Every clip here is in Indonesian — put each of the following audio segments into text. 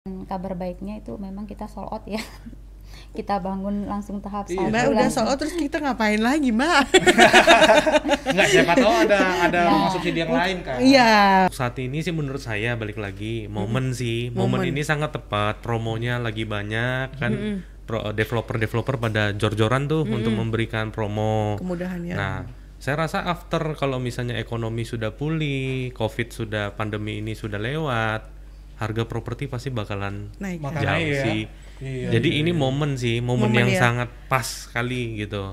Dan kabar baiknya itu memang kita sold out ya. kita bangun langsung tahap Iya. satu. Mbak udah langsung- soal terus kita ngapain lagi Mbak? Enggak siapa tahu ada ada Nah. rumah subsidi yang lain kan. Iya. Saat ini sih menurut saya balik lagi momen sih, momen, Momen. ini sangat tepat, promonya lagi banyak kan. pro- Developer-developer pada jor-joran tuh untuk memberikan promo. Kemudahan ya. Nah, saya rasa after kalau misalnya ekonomi sudah pulih, covid sudah pandemi ini sudah lewat, harga properti pasti bakalan Naik. Makanya jauh iya. sih. Iya, Jadi ini momen sih, momen, Momen yang ya. sangat pas sekali gitu.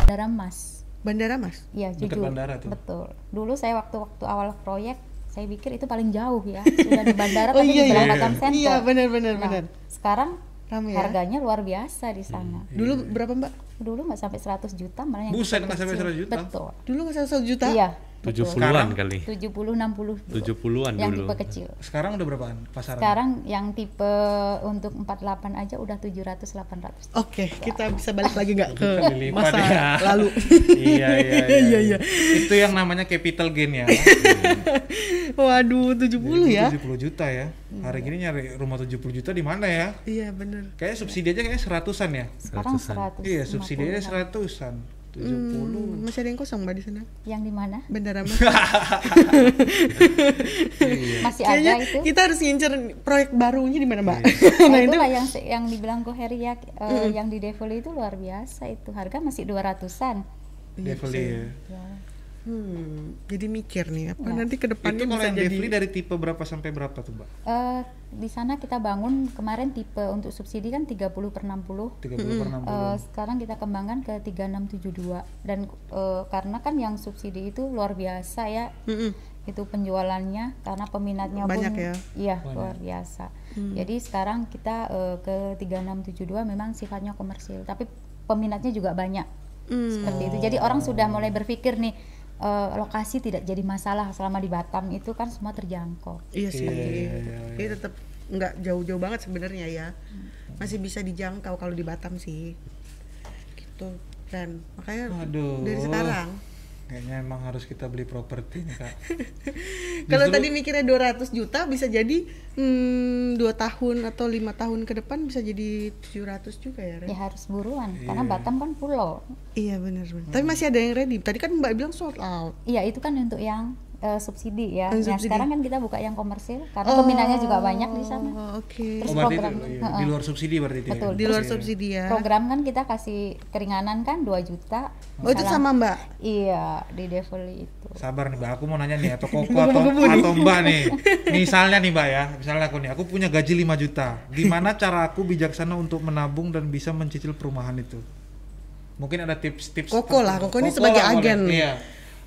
Bandara Mas. Bandara Mas. Iya, jujur. bandara tuh. Betul. Dulu saya waktu-waktu awal proyek, saya pikir itu paling jauh ya. Sudah di bandara Oh tapi iya di iya. Belang Batam Center. Iya benar benar Nah, benar. sekarang Ramai ya. harganya luar biasa di sana. Dulu berapa Mbak? Dulu nggak sampai 100 juta, malah yang Buset, nggak sampai 100 juta? Betul. Dulu nggak sampai 1 juta? Iya. 70-an kali. 70 60 dulu. 70-an yang dulu. tipe kecil. Sekarang udah berapaan pasaran? Sekarang yang tipe untuk 48 aja udah 700 800. Oke, kita bisa balik lagi nggak ke masa ya. lalu? iya, iya, Iya, iya. Itu yang namanya capital gain ya. Waduh, 70 ya? 70 juta ya. Hari gini nyari rumah 70 juta di mana ya? Iya benar. Kayaknya subsidi aja kayaknya seratusan ya. Sekarang Seratusan. 100. Iya, subsidi aja seratusan. 70. Hmm, masih ada yang kosong Mbak di sana? Yang di mana? Bandara Mas. Masih Kayaknya ada itu. kita harus ngincer proyek barunya di mana Mbak? Nah, nah itu itulah yang yang dibilang Koheri ya eh, yang di Devil itu luar biasa itu. Harga masih 200-an. Devil ya. Ya. Hmm, jadi mikir nih apa Ya. nanti ke depannya Itu kalau bisa yang jadi dari tipe berapa sampai berapa tuh, Mbak? Eh, di sana kita bangun kemarin tipe untuk subsidi kan 30 per 60. 30 per 60. Eh, sekarang kita kembangkan ke 3672 dan eh, karena kan yang subsidi itu luar biasa ya Mm-mm. itu penjualannya karena peminatnya Banyak pun ya? iya luar biasa jadi sekarang kita eh, ke 3672 memang sifatnya komersil tapi peminatnya juga banyak Hmm. seperti itu jadi orang sudah mulai berpikir nih eh, lokasi tidak jadi masalah selama di Batam itu kan semua terjangkau Iya sih. Iya, iya, iya, Jadi tetap nggak jauh-jauh banget sebenarnya ya. Masih bisa dijangkau kalau di Batam sih. Gitu. Dan makanya Aduh. dari sekarang. Kayaknya emang harus kita beli properti nih, Kak. Kalau tadi mikirnya 200 juta bisa jadi hmm, 2 tahun atau lima tahun ke depan bisa jadi 700 juga ya, Ren? ya harus buruan karena Batam kan pulau Iya benar benar. Tapi masih ada yang ready. Tadi kan Mbak bilang sold out. iya itu kan untuk yang eh, subsidi ya Nah, subsidi. sekarang kan kita buka yang komersil karena peminatnya juga banyak di sana Oh, Oke. Oh, Terus berarti itu program. iya, di luar subsidi berarti itu. ya? Betul. Di luar Iya. subsidi ya. program kan kita kasih keringanan kan 2 juta Oh itu sama Mbak. iya di Devil itu Sabar nih, Mbak. Aku mau nanya nih atau Koko atau, atau Mbak nih. Misalnya nih, Mbak ya. Misalnya aku nih, aku punya gaji 5 juta. Gimana cara aku bijaksana untuk menabung dan bisa mencicil perumahan itu? Mungkin ada tips-tips. Koko lah, tertentu. Koko ini sebagai lah boleh. agen. Iya.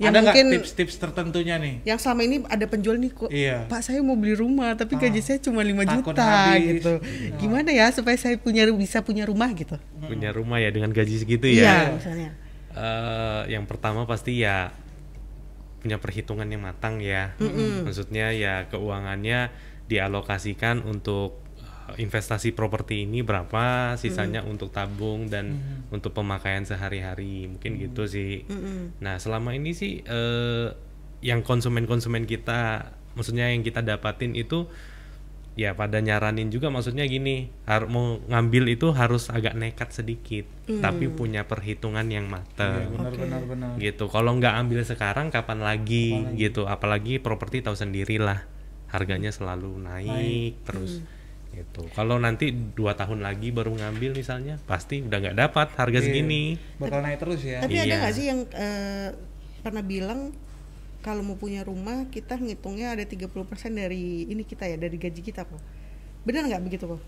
Yang ada nggak mungkin- tips-tips tertentunya nih? Yang selama ini ada penjual nih kok. Iya. Pak saya mau beli rumah tapi gaji Ah, saya cuma 5 takut juta habis. gitu. Iya. Gimana ya supaya saya punya bisa punya rumah gitu? Punya rumah ya dengan gaji segitu Iya, ya. misalnya. Eh, yang pertama pasti ya punya perhitungan yang matang ya. Maksudnya ya keuangannya dialokasikan untuk investasi properti ini berapa, sisanya untuk tabung dan untuk pemakaian sehari-hari. Mungkin gitu sih. Nah, selama ini sih eh, yang konsumen-konsumen kita maksudnya yang kita dapatin itu ya pada nyaranin juga. Maksudnya gini har mau ngambil itu harus agak nekat sedikit tapi punya perhitungan yang Iya, mateng benar benar benar. gitu. Kalau nggak ambil sekarang kapan lagi, gitu. Apalagi properti tahu sendiri lah harganya selalu naik, terus gitu kalau nanti dua tahun lagi baru ngambil misalnya pasti udah nggak dapat harga Iya. segini Bakal naik terus ya. Tapi ada Iya. nggak sih yang eh, pernah bilang kalau mau punya rumah kita ngitungnya ada 30% dari ini kita ya dari gaji kita kok. Benar nggak begitu kok?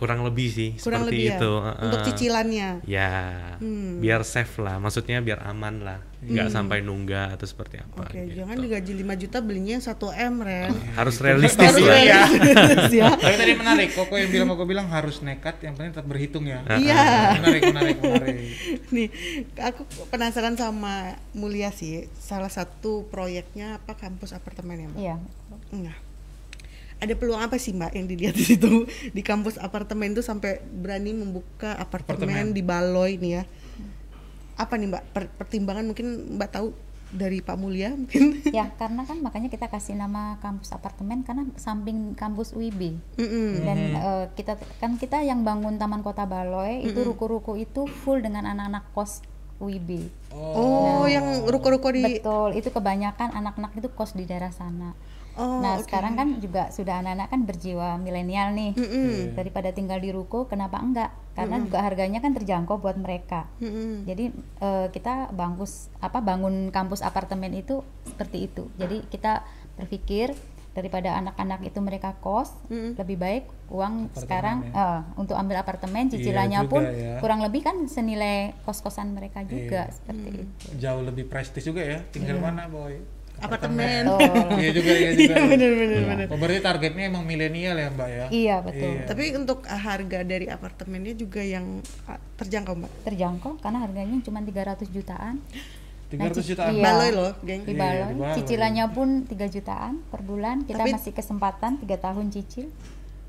Kurang lebih sih Kurang seperti lebih ya. itu Untuk heeh. cicilannya. ya Hmm. biar safe lah maksudnya biar aman lah nggak sampai nunggak atau seperti apa Oke, gitu. jangan digaji 5 juta belinya 1 M, Ren. harus realistis Harus realistis ya. Tapi tadi menarik, Koko yang bilang Koko bilang harus nekat, yang penting tetap berhitung ya. Iya. Menarik, menarik, menarik. Nih, aku penasaran sama Mulia sih. Salah satu proyeknya apa kampus apartemen ya, Mbak? iya Enggak. Ada peluang apa sih Mbak yang dilihat di situ di kampus apartemen tuh sampai berani membuka apartemen, Apartemen. di Baloi nih ya? Apa nih Mbak per- pertimbangan mungkin Mbak tahu dari Pak Mulia mungkin. ya karena kan makanya kita kasih nama kampus apartemen karena samping kampus UIB Mm-mm. dan eh, kita kan kita yang bangun Taman Kota Baloy itu ruko-ruko itu full dengan anak-anak kos UIB Oh, yang ruko-ruko di betul itu kebanyakan anak-anak itu kos di daerah sana Oh, nah oke. sekarang kan juga sudah anak-anak kan berjiwa milenial nih. Daripada tinggal di ruko kenapa enggak? Karena juga harganya kan terjangkau buat mereka. Mm-mm. jadi eh, kita bangkus apa bangun kampus apartemen itu seperti itu. Jadi kita berpikir daripada anak-anak itu mereka kos lebih baik uang sekarang eh, untuk ambil apartemen cicilannya juga pun ya. kurang lebih kan senilai kos-kosan mereka juga Iya. seperti itu. Jauh lebih prestis juga ya tinggal mana boy Apartemen. Betul. iya juga iya juga bener bener bener. oh, berarti targetnya emang milenial ya mbak ya iya betul Iya. Tapi untuk ah, harga dari apartemennya juga yang ah, terjangkau mbak. terjangkau karena harganya cuma 300 jutaan 300 cic- jutaan iya. Baloi loh, geng. di Iya, Baloi. di Baloi. cicilannya pun 3 jutaan per bulan kita Tapi- masih kesempatan tiga tahun cicil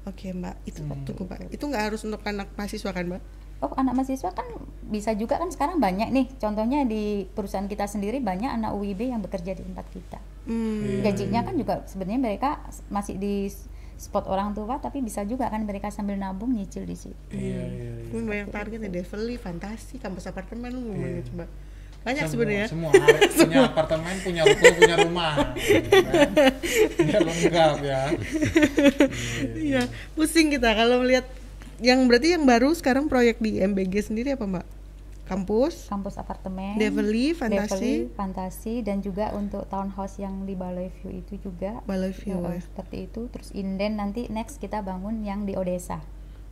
Oke mbak, itu Hmm. tunggu mbak. Itu nggak harus untuk anak mahasiswa kan mbak? Oh, anak mahasiswa kan bisa juga kan sekarang banyak nih. Contohnya di perusahaan kita sendiri banyak anak UIB yang bekerja di tempat kita. Hmm. Iya, Gajinya kan juga sebenarnya mereka masih di spot orang tua tapi bisa juga kan mereka sambil nabung nyicil di situ. iya iya iya. Banyak target nih, Develi, Fantasi, kampus apartemen lu Iya. coba. Banyak Semua- sebenarnya. semua harus punya apartemen punya ruko punya rumah biar lengkap ya Iya, pusing kita kalau melihat yang berarti yang baru sekarang proyek di MBG sendiri apa mbak? Kampus, Kampus apartemen, Develi, Fantasi, Develi, Fantasi dan juga untuk townhouse yang di Baloi View itu juga. Balai View Eh, ya. seperti itu. Terus inden nanti next kita bangun yang di Odessa.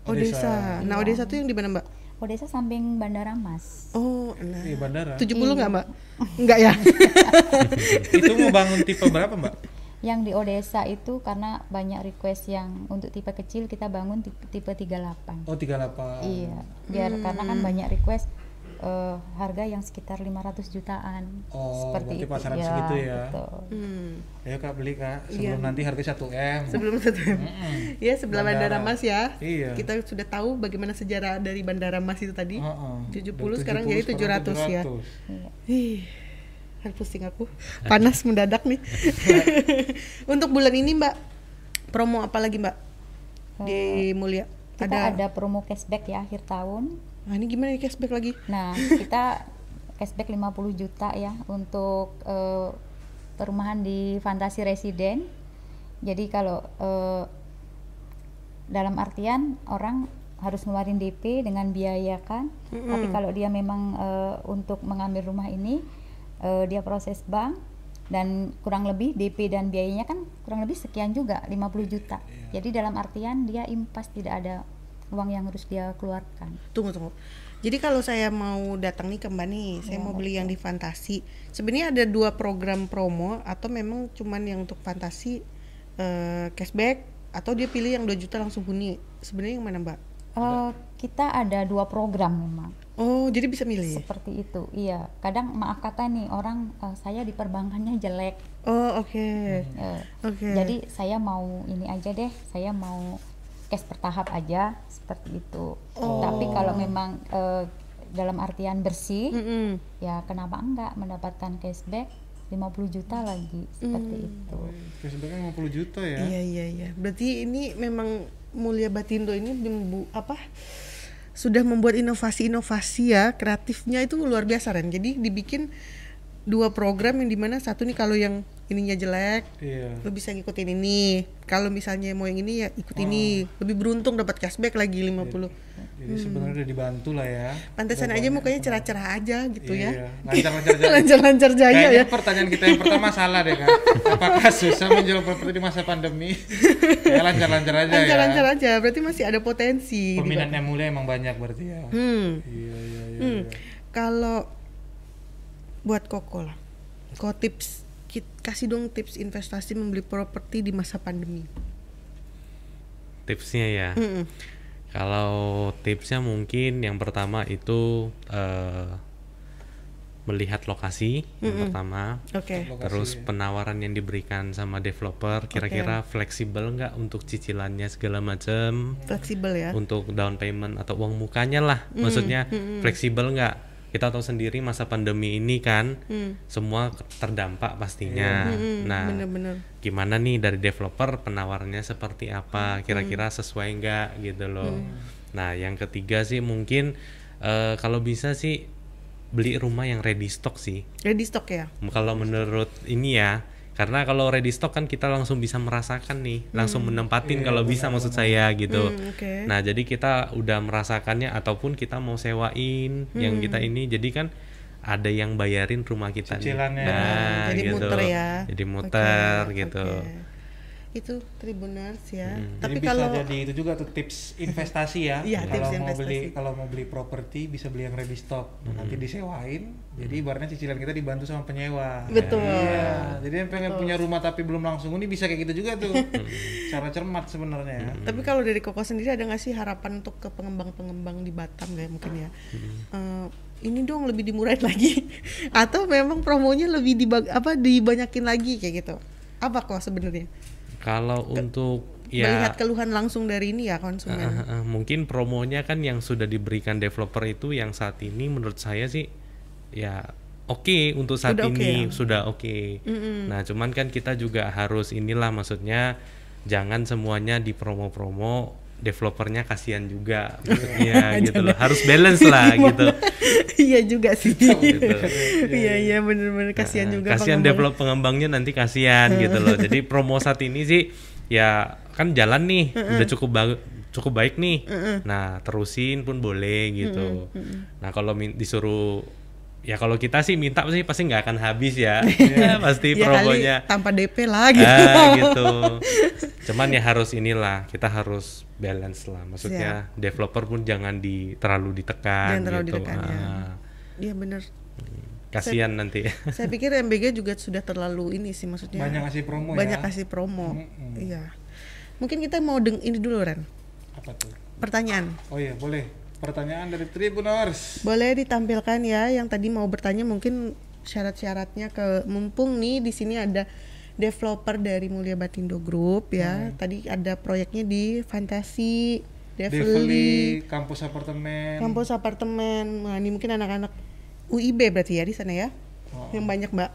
Odessa. Nah Iya. Odessa tuh yang di mana mbak? Odessa samping Bandara Mas. Oh, nah. di bandara 70 nggak Iya. mbak? Enggak ya? itu mau bangun tipe berapa mbak Yang di Odessa itu karena banyak request yang untuk tipe kecil kita bangun tipe, tipe 38. oh 38 Iya, biar karena kan banyak request eh, harga yang sekitar 500 jutaan. Oh, seperti itu. pasaran segitu ya. Betul. Hmm. ayo kak beli kak Iya. sebelum nanti harga 1 m Sebelum satu Mm-mm. Ya sebelah Bandara. Bandara. Mas ya. Iya. Kita sudah tahu bagaimana sejarah dari Bandara Mas itu tadi. Heeh. 70 Dari sekarang jadi 700 ya. 700. Iya. Kan pusing aku. Panas mendadak nih. Untuk bulan ini Mbak, promo apa lagi Mbak? Di Mulia. Kita ada, promo cashback ya akhir tahun. Nah, ini gimana nih cashback lagi? Nah, kita cashback 50 juta ya untuk eh, perumahan di Fantasi Residen. Jadi kalau eh, dalam artian orang harus ngeluarin DP dengan biaya kan. Tapi kalau dia memang eh, untuk mengambil rumah ini eh, dia proses bank dan kurang lebih DP dan biayanya kan kurang lebih sekian juga 50 juta. Jadi dalam artian dia impas tidak ada uang yang harus dia keluarkan. Tunggu tunggu. Jadi kalau saya mau datang nih ke Mbak nih, saya mau beli yang di Fantasi. Sebenarnya ada dua program promo atau memang cuman yang untuk Fantasi eh, cashback atau dia pilih yang 2 juta langsung huni. Sebenarnya yang mana Mbak? Eh, kita ada dua program memang Oh, jadi bisa milih. seperti itu. Iya, kadang maaf kata nih orang eh, saya di perbankannya jelek. Oh, oke. Eh, Oke. Jadi saya mau ini aja deh, saya mau cash bertahap aja seperti itu. Tapi kalau memang eh, dalam artian bersih, Mm-mm. ya kenapa enggak mendapatkan cashback 50 juta lagi seperti itu. cashbacknya 50 juta ya Iya iya iya. Berarti ini memang Mulia Batindo ini membu apa sudah membuat inovasi-inovasi ya kreatifnya itu luar biasa Ren. Jadi dibikin dua program yang di mana satu nih kalau yang ininya jelek iya. lo bisa ngikutin ini. Kalau misalnya mau yang ini ya ikut ini. Lebih beruntung dapat cashback lagi 50 jadi sebenarnya udah dibantu lah ya. Pantesan aja mukanya cerah-cerah aja gitu iya. Ya lancar-lancar jalan lancar-lancar jaya Kayaknya ya pertanyaan kita yang pertama salah deh kan apakah susah menjual properti di masa pandemi? Ya lancar-lancar aja lancar-lancar ya aja. Berarti masih ada potensi di peminatnya mulai emang banyak berarti ya. Hmm. iya iya iya Hmm. Kalau buat Koko lah, kok tips kasih dong tips investasi membeli properti di masa pandemi. tipsnya ya? Mm-mm. kalau tipsnya mungkin yang pertama itu eh, melihat lokasi yang pertama. Oke. Lokasi, terus penawaran yang diberikan sama developer. Kira-kira fleksibel nggak untuk cicilannya segala macam Fleksibel ya. untuk down payment atau uang mukanya lah. Maksudnya fleksibel nggak kita tahu sendiri masa pandemi ini kan Hmm. semua terdampak pastinya. Mm-mm, Nah, bener-bener. gimana nih dari developer penawarannya seperti apa? Kira-kira sesuai nggak gitu loh. Nah, yang ketiga sih mungkin eh, kalau bisa sih beli rumah yang ready stock sih. Ready stock ya? Kalau menurut ini ya, karena kalau ready stock kan kita langsung bisa merasakan nih, langsung menempatin kalau bisa maksud saya gitu. Hmm, oke. Nah, jadi kita udah merasakannya ataupun kita mau sewain yang kita ini jadi kan ada yang bayarin rumah kita nih. Nah, Jadi gitu. muter ya. Jadi muter Oke, gitu. oke. Itu Tribuners ya. Jadi Tapi bisa kalau jadi itu juga tuh tips investasi ya. Iya, kalau tips mau investasi. beli kalau mau beli properti bisa beli yang ready stock. Nanti disewain. Jadi ibaratnya cicilan kita dibantu sama penyewa. Betul. Iya. Jadi yang pengen punya rumah tapi belum langsung ini bisa kayak gitu juga tuh. Cara cermat sebenarnya ya. Tapi kalau dari Koko sendiri ada nggak sih harapan untuk ke pengembang-pengembang di Batam kayak mungkin ya? Eh, ini dong lebih dimurahin lagi atau memang promonya lebih dibag apa dibanyakin lagi kayak gitu? Apa kok sebenarnya? Kalau untuk Melihat ya keluhan langsung dari ini ya konsumen. eh, eh, mungkin promonya kan yang sudah diberikan developer itu yang saat ini menurut saya sih ya oke untuk saat Sudah ini ya? sudah oke. Nah, cuman kan kita juga harus inilah maksudnya jangan semuanya di promo-promo developernya kasihan juga maksudnya gitu loh. Harus balance lah gitu. Iya juga sih. Gitu. Iya iya bener-bener kasihan Nah, juga. kasihan pengembang. develop pengembangnya nanti kasihan gitu loh jadi promo saat ini sih ya kan jalan nih udah cukup bagus cukup baik nih nah terusin pun boleh gitu nah kalau disuruh ya kalau kita sih minta sih pasti nggak akan habis ya pasti Ya kali promonya tanpa DP lah gitu. ah gitu cuman ya harus inilah kita harus balance lah maksudnya developer pun jangan di terlalu ditekan Jangan terlalu gitu ditekan, ya. Ah, Iya bener. kasihan nanti Saya pikir MBG juga sudah terlalu ini sih maksudnya. Banyak kasih promo banyak ya. kasih promo. Iya. Mungkin kita mau deng ini dulu Ren. Apa tuh? Pertanyaan. Oh iya, boleh. Pertanyaan dari Tribuners. Boleh ditampilkan ya yang tadi mau bertanya mungkin syarat-syaratnya ke mumpung nih di sini ada developer dari Mulia Batindo Group ya. Tadi ada proyeknya di Fantasi, Develi, kampus apartemen. kampus apartemen. Nah, ini mungkin anak-anak UIB berarti ya di sana ya. Oh. Yang banyak, Mbak.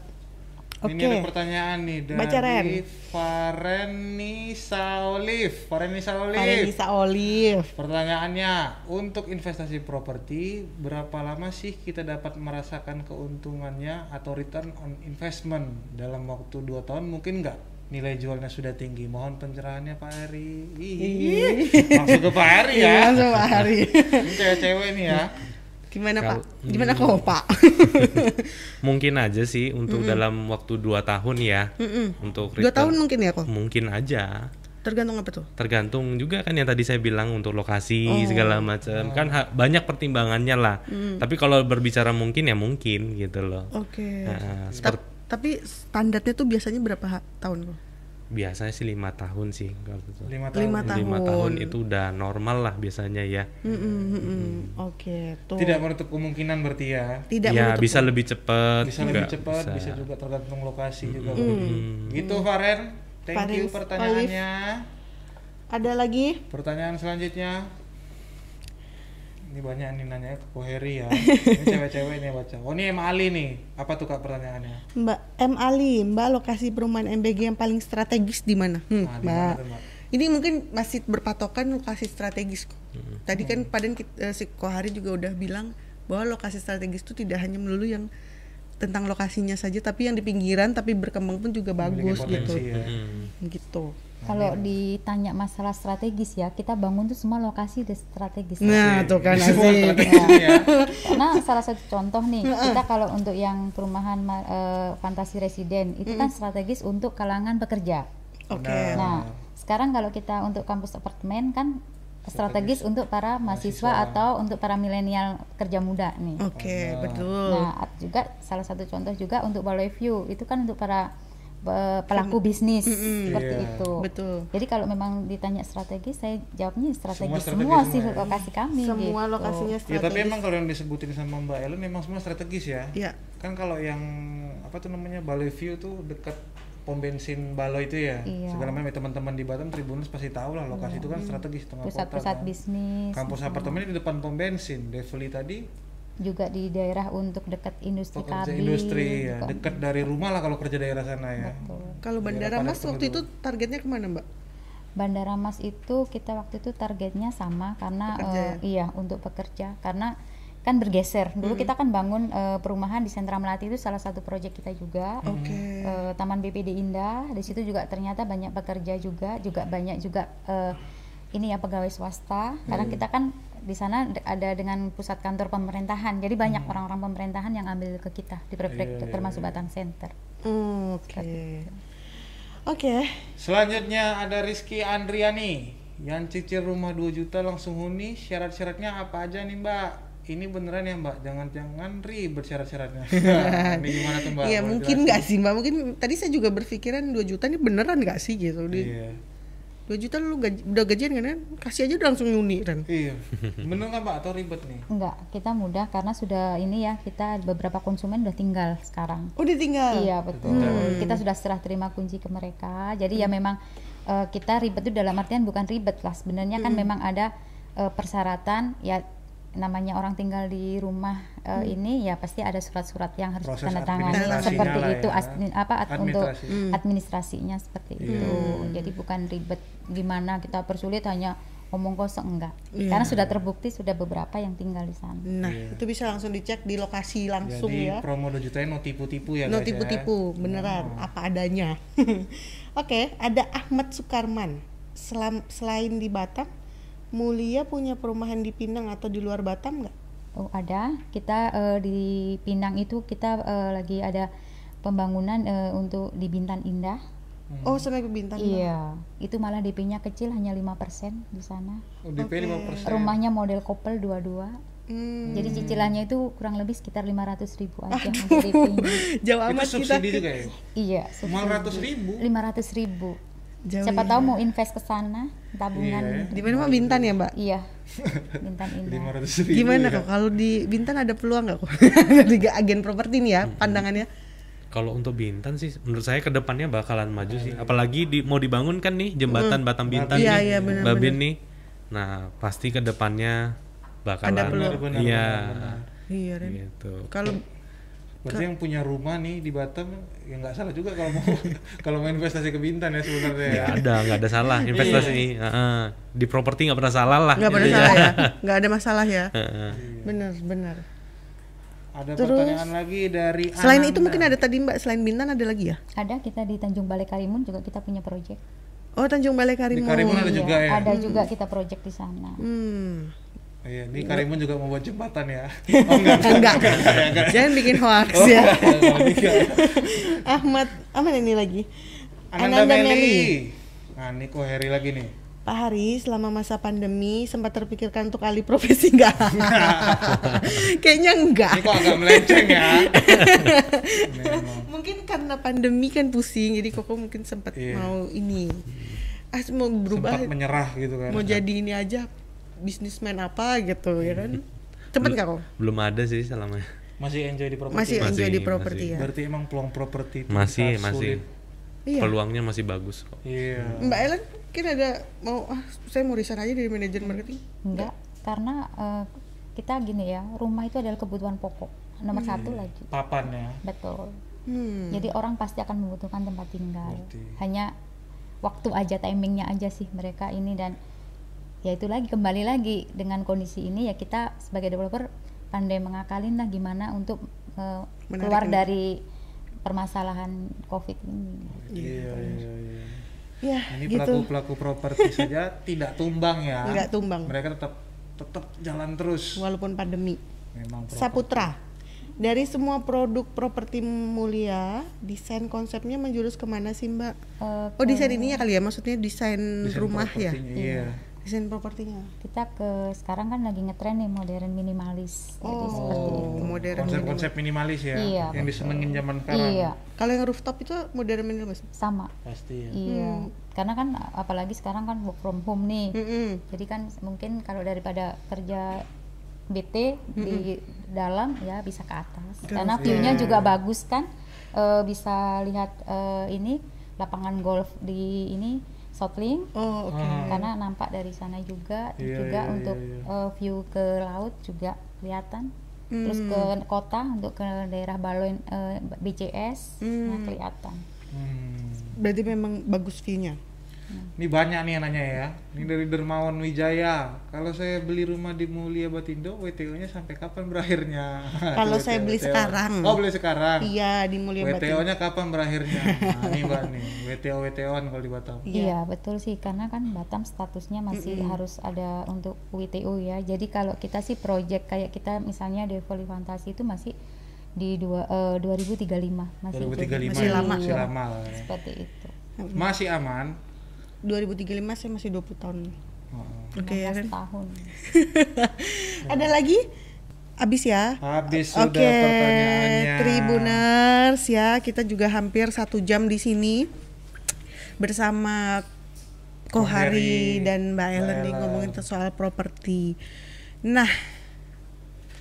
Oke. Ini ada pertanyaan nih dari Baca, Ren. Farenisa Olive. Farenisa Olive. Olive. Pertanyaannya, untuk investasi properti, berapa lama sih kita dapat merasakan keuntungannya atau return on investment dalam waktu 2 tahun mungkin nggak? Nilai jualnya sudah tinggi. Mohon pencerahannya Pak Eri. Ih, Langsung ke Pak Eri ya. Iya, langsung Pak Hari. Ini cewek-cewek nih ya. Gimana Kalau- Pak? Gimana kok Pak? mungkin aja sih untuk dalam waktu dua tahun ya Mm-mm. untuk Dua tahun mungkin ya kok? mungkin aja Tergantung apa tuh? tergantung juga kan yang tadi saya bilang untuk lokasi Oh. segala macam kan ha- banyak pertimbangannya lah tapi kalau berbicara mungkin ya mungkin gitu loh Oke. Nah, Ta- seperti tapi standarnya tuh biasanya berapa tahun kok? Biasanya sih lima tahun sih kalau itu. Lima tahun. Lima lima tahun. tahun itu udah normal lah biasanya ya Mm-mm, mm-mm. Oke, tuh. Tidak menutup kemungkinan berarti ya. Tidak ya menutup bisa lebih cepat Bisa juga lebih cepat, bisa. bisa. juga tergantung lokasi juga. Gitu Faren. Thank Faren you pertanyaannya. Ada lagi? Pertanyaan selanjutnya. Ini banyak nih nanya ke Heri ya. Ini cewek-cewek nih baca. Oh ini M Ali nih. Apa tuh kak pertanyaannya? Mbak M Ali, Mbak lokasi perumahan MBG yang paling strategis di mana? Hmm, Nah, Mbak. Ini mungkin masih berpatokan lokasi strategis kok. Tadi kan Paden kit- eh, si Kohari juga udah bilang bahwa lokasi strategis itu tidak hanya melulu yang tentang lokasinya saja, tapi yang di pinggiran tapi berkembang pun juga bagus gitu. ya. Hmm. Gitu. Kalau ditanya masalah strategis ya, kita bangun tuh semua lokasi udah strategis. Nah, tuh kan Semua asik. ya. Karena salah satu contoh nih, kita kalau untuk yang perumahan ma- eh, fantasi residen itu kan strategis untuk kalangan pekerja. Oke. Nah, sekarang kalau kita untuk kampus apartemen kan strategis untuk para mahasiswa, atau untuk para milenial kerja muda nih. Oke, betul. Nah, juga salah satu contoh juga untuk Balai View itu kan untuk para pelaku bisnis seperti Iya. itu. Betul. Jadi kalau memang ditanya strategis, saya jawabnya strategis strategi semua, semua sih ya. lokasi kami. Semua gitu. lokasinya Ya strategis. tapi emang kalau yang disebutin sama Mbak Ellen memang semua strategis ya. Iya. Kan kalau yang apa tuh namanya Balai View tuh dekat pom bensin Baloi itu ya. Iya. Segala macam teman-teman di Batam Tribunus pasti tahu lah lokasi itu kan strategis tengah kota. Pusat-pusat kan. bisnis. Kampus apartemen di depan pom bensin. Develi tadi juga di daerah untuk dekat industri Pekerja kabin industri ya, bukan. dekat dari rumah lah kalau kerja daerah sana ya. Betul. Kalau Bandara Mas waktu itu penduduk. targetnya ke mana Mbak? Bandara Mas itu kita waktu itu targetnya sama karena Pekerja eh, iya untuk pekerja karena kan bergeser. Dulu kita kan bangun eh, perumahan di Sentra Melati itu salah satu proyek kita juga. Oke. Eh, Taman BPD Indah di situ juga ternyata banyak pekerja juga, juga banyak juga eh, ini ya pegawai swasta. Karena kita kan di sana ada dengan pusat kantor pemerintahan. Jadi banyak orang-orang pemerintahan yang ambil ke kita di proyek Iya, iya, termasuk Batang Center. Hmm, Oke. Oke. Selanjutnya ada Rizky Andriani yang cicil rumah 2 juta langsung huni. Syarat-syaratnya apa aja nih Mbak? Ini beneran ya Mbak? Jangan-jangan ribet syarat-syaratnya. ini gimana tuh Mbak? Iya mungkin nggak sih mbak mungkin tadi saya juga berpikiran 2 juta ini beneran nggak sih gitu Iya. 2 juta lu gaji, udah gajian kan kan kasih aja udah langsung nyuni kan Iya. Bener nggak Mbak atau ribet nih? Enggak, kita mudah karena sudah ini ya kita beberapa konsumen udah tinggal sekarang. udah tinggal Iya betul. Kita sudah serah terima kunci ke mereka. Jadi ya memang eh, kita ribet itu dalam artian bukan ribet lah. Sebenarnya kan memang ada eh, persyaratan ya namanya orang tinggal di rumah eh, ini ya pasti ada surat-surat yang harus ditandatangani seperti lah itu ya. apa ad- untuk Administrasi. administrasinya seperti itu. Jadi bukan ribet gimana kita persulit hanya omong kosong enggak. Karena sudah terbukti sudah beberapa yang tinggal di sana. nah itu bisa langsung dicek di lokasi langsung Jadi ya promo 2 juta no tipu-tipu ya no ya. tipu-tipu beneran apa adanya oke ada Ahmad Sukarman Selam, selain di Batam Mulia punya perumahan di Pinang atau di luar Batam nggak Oh ada, kita eh, di Pinang itu kita eh, lagi ada pembangunan eh, untuk di Bintan Indah. oh sampai ke Bintan? Iya, itu malah DP-nya kecil hanya 5% di sana. Oh, DP 5%. Rumahnya model couple dua-dua. Hmm, Jadi cicilannya itu kurang lebih sekitar 500 ribu aja untuk DP-nya. jauh Itu amat kita subsidi juga ya? iya, Cuma ratus ribu. 500 ribu. Jauh Siapa ya. tahu mau invest ke sana, tabungan. di mana Mbak Bintan ya Mbak Iya, Bintan Indah. 500 ribu. Gimana ya. kok kalau di Bintan ada peluang nggak kok? Dari agen properti nih ya pandangannya. Kalau untuk Bintan sih, menurut saya ke depannya bakalan maju sih. Apalagi di, mau dibangun kan nih jembatan Batam Bintan Iya, nih, iya, benar, Babin nih. Nah pasti ke depannya bakalan, Ada peluang. Iya, Iya Ren. gitu. Kalau Berarti yang punya rumah nih di Batam ya nggak salah juga kalau mau kalau mau investasi ke Bintan ya sebenarnya. ya. Nggak ada, nggak ada salah investasi. Heeh. di properti nggak pernah salah lah. nggak pernah Iya. salah ya, nggak ada masalah ya. Heeh. Benar benar. Ada Terus, pertanyaan lagi dari Selain itu mungkin ada tadi Mbak selain Bintan ada lagi ya? Ada kita di Tanjung Balai Karimun juga kita punya proyek. Oh Tanjung Balai di Karimun. Karimun ada Iya, juga ya. Ada juga kita proyek di sana. Hmm. Iya, di Karimun juga mau buat jembatan ya. Oh enggak. Enggak. Jangan bikin hoax ya. Oh, enggak. Ahmad, apa ini lagi? Ananda, Meli. Nah, ini kok Heri lagi nih. Pak Hari, selama masa pandemi sempat terpikirkan untuk alih profesi enggak? Kayaknya enggak. Ini kok agak melenceng ya. Mungkin karena pandemi kan pusing, jadi Koko mungkin sempat Iya. mau ini. Ah, mau berubah, Sempat menyerah gitu kan. mau jadi ini aja bisnismen apa gitu ya kan? Cepet nggak kok? Belum ada sih selama. Masih enjoy di properti. Masih enjoy di properti ya? Berarti emang peluang properti itu Masih, masih. sulit. Iya. Peluangnya masih bagus kok. Iya. Mbak Ellen mungkin ada mau ah saya mau resign aja dari manajer marketing. Enggak, karena eh, kita gini ya, rumah itu adalah kebutuhan pokok nomor satu lagi. Papan ya. Betul. Hmm. Jadi orang pasti akan membutuhkan tempat tinggal. Berarti. Hanya waktu aja timingnya aja sih mereka ini dan ya itu lagi kembali lagi dengan kondisi ini ya kita sebagai developer pandai mengakalin lah gimana untuk Menarik keluar ini. dari permasalahan covid ini. Iya, iya, iya. Ya, Ini gitu. pelaku-pelaku properti saja tidak tumbang ya. Nggak tumbang. Mereka tetap tetap jalan terus. Walaupun pandemi. Memang properti. Saputra. Dari semua produk properti mulia, desain konsepnya menjurus ke mana sih Mbak? Eh, Oh desain ininya kali ya, maksudnya desain, Desain rumah ya? propertinya, Iya. Desain propertinya. kita ke sekarang kan lagi ngetren nih modern minimalis. Jadi seperti Oh, itu. modern. Konsep-konsep minimalis ya, Iya, yang betul. disenengin zaman sekarang. Iya, Kalau yang rooftop itu modern minimalis. sama. Pasti ya. Iya, karena kan apalagi sekarang kan work from home nih. Mm-mm. Jadi kan mungkin kalau daripada kerja BT di dalam ya bisa ke atas. Karena view-nya juga bagus kan. Eh, bisa lihat eh, ini lapangan golf di ini Southling. Oh oke. Karena nampak dari sana juga, Iya, juga iya, untuk iya, eh, view ke laut juga kelihatan. terus ke kota untuk ke daerah Baloin eh, BCS nah, kelihatan Hmm. Berarti memang bagus view-nya. Ini banyak nih yang nanya ya. Ini dari Dermawan Wijaya. Kalau saya beli rumah di Mulia Batindo, WTO-nya sampai kapan berakhirnya? Kalau saya beli WTO. sekarang. Oh, beli sekarang. Iya, di Mulia Batin. WTO-nya kapan berakhirnya? Nah, ini Mbak nih, WTO WTO-an kalau di Batam. Iya betul sih karena kan Batam statusnya masih harus ada untuk WTO ya. Jadi kalau kita sih project kayak kita misalnya Devoli Fantasi itu masih di dua, eh, 2035 masih 2035 Masih ya, lama. Masih Iya, lama ya. seperti itu. Masih aman. 2035 saya masih 20 tahun. Oh. Oke ya 15 kan? tahun. Ada lagi? Abis ya? Habis sudah Oke, pertanyaannya. Tribuners ya, kita juga hampir satu jam di sini bersama Kohari Kohari, dan Mbak Ellen nih Ellen. ngomongin soal properti. Nah,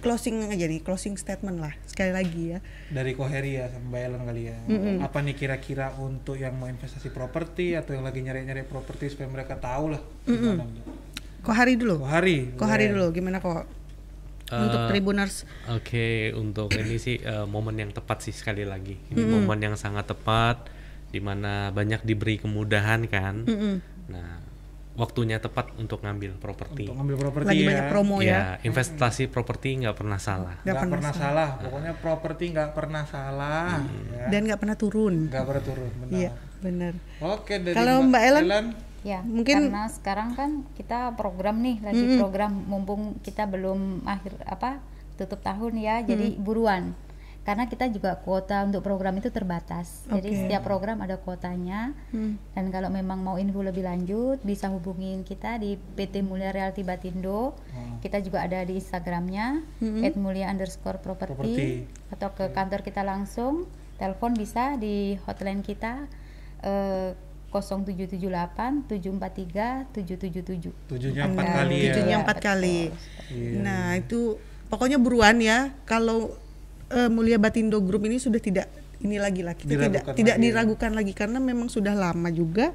closing aja nih, closing statement lah sekali lagi ya. Dari Koheri ya sama Mbak Ellen kali ya. Apa nih kira-kira untuk yang mau investasi properti atau yang lagi nyari-nyari properti supaya mereka tahu lah gimana Mbak? Kohari dulu. Kohari. Kohari dulu, gimana kok? Untuk Eh, Tribuners. Oke, untuk ini sih eh, momen yang tepat sih sekali lagi. Ini momen yang sangat tepat di mana banyak diberi kemudahan kan. Nah, waktunya tepat untuk ngambil properti. Untuk ngambil properti Lagi ya. banyak promo ya. Ya, investasi properti nggak pernah salah. Nggak pernah pernah salah. Pokoknya properti nggak pernah salah. Ya. Dan nggak pernah turun. Nggak pernah turun. Benar. Iya, benar. Oke dari Kalau Mbak Ellen? Ya, Mungkin- karena sekarang kan kita program nih lagi program mumpung kita belum akhir apa tutup tahun ya, jadi buruan. Karena kita juga kuota untuk program itu terbatas. Jadi Oke. setiap program ada kuotanya. Hmm. Dan kalau memang mau info lebih lanjut bisa hubungin kita di PT Mulia Realty Batindo. Hmm. Kita juga ada di Instagramnya @mulia underscore property Property. atau ke kantor kita langsung. Telepon bisa di hotline kita eh, 0778 743 777. Tujuhnya empat kali ya. tujuhnya empat betul. kali. Nah itu pokoknya buruan ya. Kalau eh, Mulia Batindo Group ini sudah tidak ini lagi lah kita tidak Diragukan tidak lagi ya. diragukan lagi karena memang sudah lama juga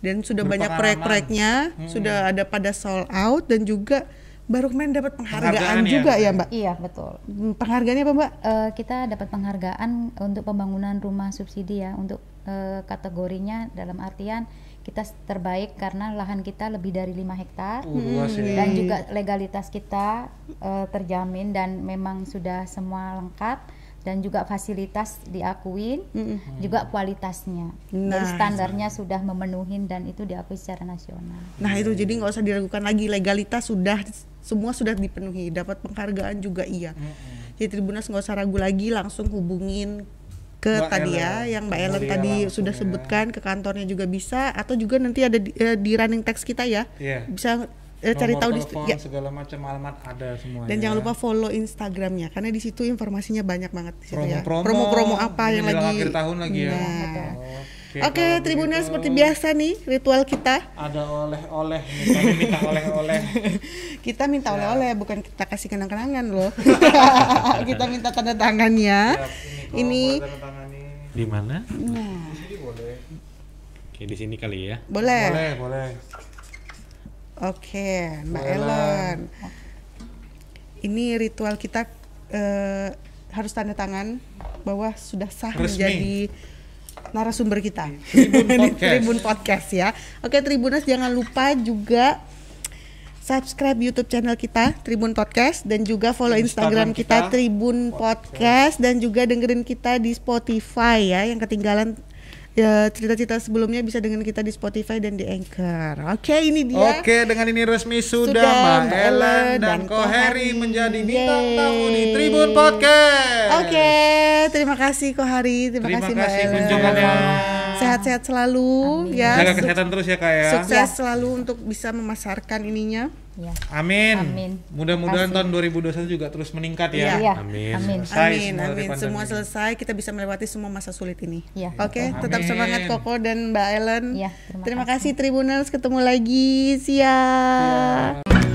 dan sudah banyak proyek-proyeknya sudah ada pada sold out dan juga baru kemarin dapat penghargaan, Penghargaan ya. juga ya Mbak. Iya, betul. Hmm, Penghargaannya apa Mbak? Eh, kita dapat penghargaan untuk pembangunan rumah subsidi ya untuk eh, kategorinya dalam artian kita terbaik karena lahan kita lebih dari 5 hektar. Uh, luas ya. dan juga legalitas kita eh, terjamin dan memang sudah semua lengkap dan juga fasilitas diakuin juga kualitasnya. Nah, jadi standarnya sudah memenuhi dan itu diakui secara nasional. Nah itu jadi nggak usah diragukan lagi legalitas sudah semua sudah dipenuhi dapat penghargaan juga iya. Jadi Tribunas nggak usah ragu lagi langsung hubungin ke Mbak tadi ya Ellen. yang Mbak Ellen Mulia tadi langsung sudah ya. sebutkan ke kantornya juga bisa atau juga nanti ada di, eh, di running text kita ya Iya. bisa eh, cari tahu di ya. segala macam alamat ada semuanya. dan jangan lupa follow Instagramnya karena di situ informasinya banyak banget di situ ya promo-promo promo-promo apa yang lagi akhir tahun lagi ya. Nah. Oke, Oke, kalau Tribuners begitu, seperti biasa nih ritual kita Ada oleh-oleh, kami minta oleh-oleh. kita minta oleh-oleh bukan kita kasih kenang-kenangan loh kita minta tanda tangannya Siap, ini tanda tangani. Di mana? nah Di sini boleh. Oke, di sini kali ya. boleh Boleh, boleh. oke Mbak Boleh, Ellen ini ritual kita eh, harus tanda tangan bahwa sudah sah Resmi. menjadi narasumber kita Tribun Di Podcast. Tribun Podcast ya oke Tribuners jangan lupa juga subscribe YouTube channel kita Tribun Podcast dan juga follow Instagram, Instagram kita, kita, Tribun Podcast dan juga dengerin kita di Spotify ya yang ketinggalan ya, cerita-cerita sebelumnya bisa dengerin kita di Spotify dan di Anchor. Oke, ini dia. Oke, dengan ini resmi sudah, Sudah, Mbak Ellen dan dan Kohari. menjadi bintang tamu di Tribun Podcast. Oke, terima kasih Kohari, terima, Terima kasih Mbak kasih Ellen. kunjungannya. Sehat-sehat selalu ya. Jaga kesehatan terus ya, Kak ya. Sukses selalu untuk bisa memasarkan ininya. ya Amin. Amin. Mudah-mudahan tahun 2021 juga terus meningkat ya. Iya, Amin. amin. Selesai amin, semua amin. Semua selesai, kita bisa melewati semua masa sulit ini. Iya, Oke, betul. tetap Amin. semangat Koko dan Mbak Ellen. Iya, terima, terima kasih Tribuners, ketemu lagi. Siap.